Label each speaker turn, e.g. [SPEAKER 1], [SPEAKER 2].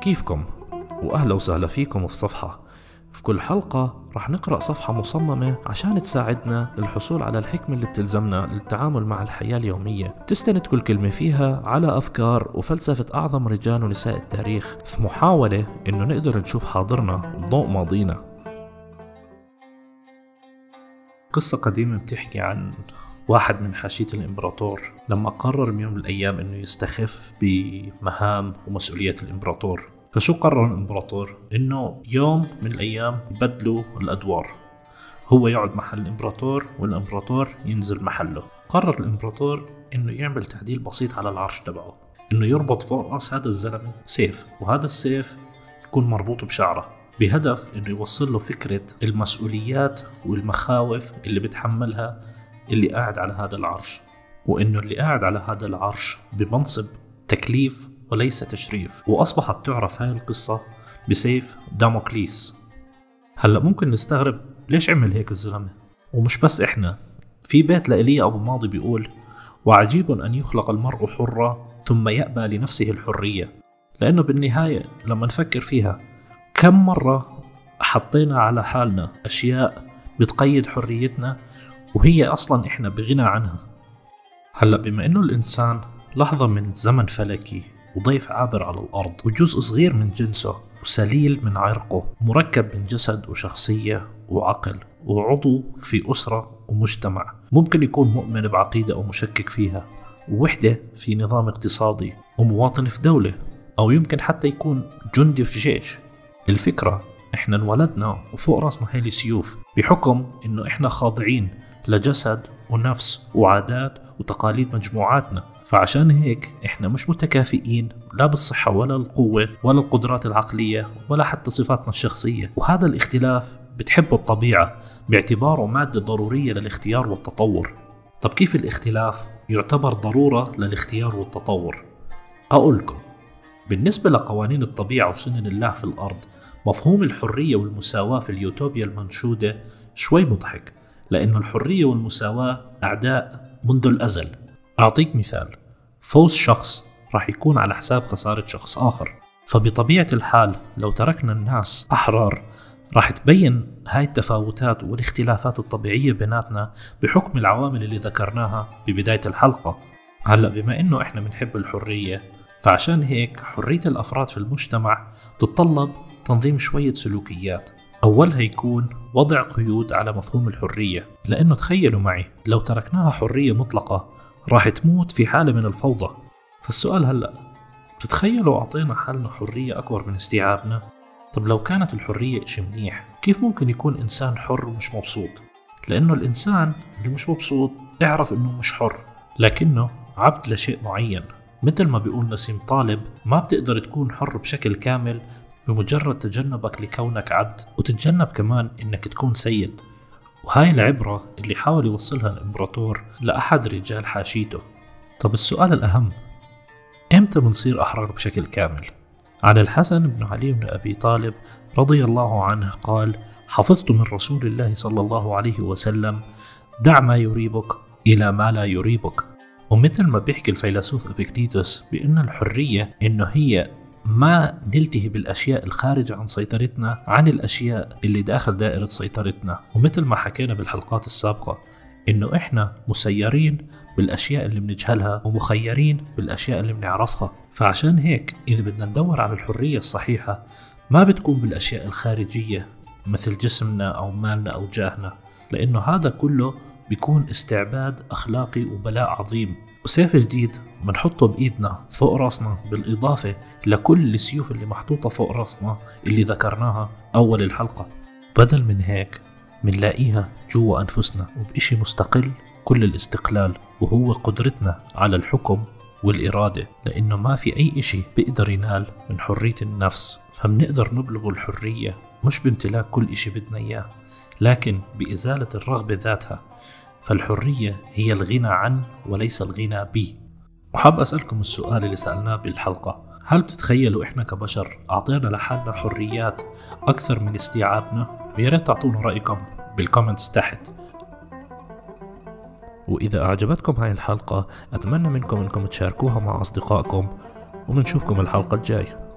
[SPEAKER 1] كيفكم؟ وأهلا وسهلا فيكم في صفحة. في كل حلقة رح نقرأ صفحة مصممة عشان تساعدنا للحصول على الحكمة اللي بتلزمنا للتعامل مع الحياة اليومية. تستند كل كلمة فيها على أفكار وفلسفة أعظم رجال ونساء التاريخ في محاولة إنه نقدر نشوف حاضرنا ضوء ماضينا. قصة قديمة بتحكي عن واحد من حاشية الإمبراطور لما قرر من يوم من الأيام إنه يستخف بمهام ومسؤوليات الإمبراطور. فشو قرر الإمبراطور؟ إنه يوم من الأيام يبدلوا الأدوار. هو يقعد محل الإمبراطور والإمبراطور ينزل محله. قرر الإمبراطور إنه يعمل تعديل بسيط على العرش تبعه. إنه يربط فوق رأس هذا الزلمة سيف وهذا السيف يكون مربوط بشعره. بهدف إنه يوصل له فكرة المسؤوليات والمخاوف اللي بتحملها اللي قاعد على هذا العرش وإنه اللي قاعد على هذا العرش بمنصب تكليف وليس تشريف. وأصبحت تعرف هاي القصة بسيف داموكليس. هلأ ممكن نستغرب ليش عمل هيك الزلمة؟ ومش بس إحنا في بيت لإيليا أبو ماضي بيقول وعجيب أن يخلق المرء حرا ثم يأبى لنفسه الحرية. لأنه بالنهاية لما نفكر فيها كم مرة حطينا على حالنا أشياء بتقيد حريتنا وهي أصلا إحنا بغنى عنها. هلأ بما إنه الإنسان لحظة من زمن فلكي وضيف عابر على الأرض وجزء صغير من جنسه وسليل من عرقه مركب من جسد وشخصية وعقل وعضو في أسرة ومجتمع ممكن يكون مؤمن بعقيدة أو مشكك فيها ووحدة في نظام اقتصادي ومواطن في دولة أو يمكن حتى يكون جندي في جيش. الفكرة إحنا انولدنا وفوق راسنا هاي السيوف بحكم إنه إحنا خاضعين لجسد ونفس وعادات وتقاليد مجموعاتنا. فعشان هيك إحنا مش متكافئين لا بالصحة ولا القوة ولا القدرات العقلية ولا حتى صفاتنا الشخصية. وهذا الاختلاف بتحبه الطبيعة باعتباره مادة ضرورية للاختيار والتطور. طب كيف الاختلاف يعتبر ضرورة للاختيار والتطور؟ أقولكم بالنسبة لقوانين الطبيعة وسنن الله في الأرض مفهوم الحرية والمساواة في اليوتوبيا المنشودة شوي مضحك. لأن الحرية والمساواة أعداء منذ الأزل. أعطيك مثال. فوز شخص راح يكون على حساب خسارة شخص آخر. فبطبيعة الحال لو تركنا الناس أحرار راح تبين هاي التفاوتات والاختلافات الطبيعية بيناتنا بحكم العوامل اللي ذكرناها ببداية الحلقة. هلأ بما إنه إحنا بنحب الحرية فعشان هيك حرية الأفراد في المجتمع تتطلب تنظيم شوية سلوكيات. أولها يكون وضع قيود على مفهوم الحرية لأنه تخيلوا معي لو تركناها حرية مطلقة راح تموت في حالة من الفوضى. فالسؤال هلأ بتتخيلوا أعطينا حالنا حرية أكبر من استيعابنا؟ طب لو كانت الحرية إشي منيح كيف ممكن يكون إنسان حر ومش مبسوط؟ لأنه الإنسان اللي مش مبسوط اعرف إنه مش حر لكنه عبد لشيء معين. مثل ما بيقول نسيم طالب ما بتقدر تكون حر بشكل كامل بمجرد تجنبك لكونك عبد وتتجنب كمان إنك تكون سيد. وهاي العبرة اللي حاول يوصلها الإمبراطور لأحد رجال حاشيته. طب السؤال الأهم إمتى بنصير أحرار بشكل كامل؟ عن الحسن بن علي بن أبي طالب رضي الله عنه قال حفظت من رسول الله صلى الله عليه وسلم دع ما يريبك إلى ما لا يريبك ومثل ما بيحكي الفيلسوف ابيكتيتوس بأن الحرية إنه هي ما نلتهي بالأشياء الخارجة عن سيطرتنا عن الأشياء اللي داخل دائرة سيطرتنا. ومثل ما حكينا بالحلقات السابقة إنه إحنا مسيرين بالأشياء اللي بنجهلها ومخيرين بالأشياء اللي بنعرفها. فعشان هيك إذا بدنا ندور على الحرية الصحيحة ما بتكون بالأشياء الخارجية مثل جسمنا أو مالنا أو جاهنا لأنه هذا كله بيكون استعباد أخلاقي وبلاء عظيم. وسيف جديد بنحطه بإيدنا فوق راسنا بالإضافة لكل السيوف اللي محطوطة فوق راسنا اللي ذكرناها أول الحلقة. بدل من هيك منلاقيها جوا أنفسنا وبإشي مستقل كل الاستقلال وهو قدرتنا على الحكم والإرادة لأنه ما في أي إشي بيقدر ينال من حرية النفس. فمنقدر نبلغ الحرية مش بامتلاك كل إشي بدنا إياه لكن بإزالة الرغبة ذاتها فالحرية هي الغنى عن وليس الغنى ب. وحاب أسألكم السؤال اللي سألناه بالحلقة. هل بتتخيلوا إحنا كبشر أعطينا لحالنا حريات أكثر من استيعابنا؟ ريت تعطونا رأيكم بالكومنتس تحت. وإذا أعجبتكم هاي الحلقة أتمنى منكم أنكم تشاركوها مع أصدقائكم. وبنشوفكم الحلقة الجاية.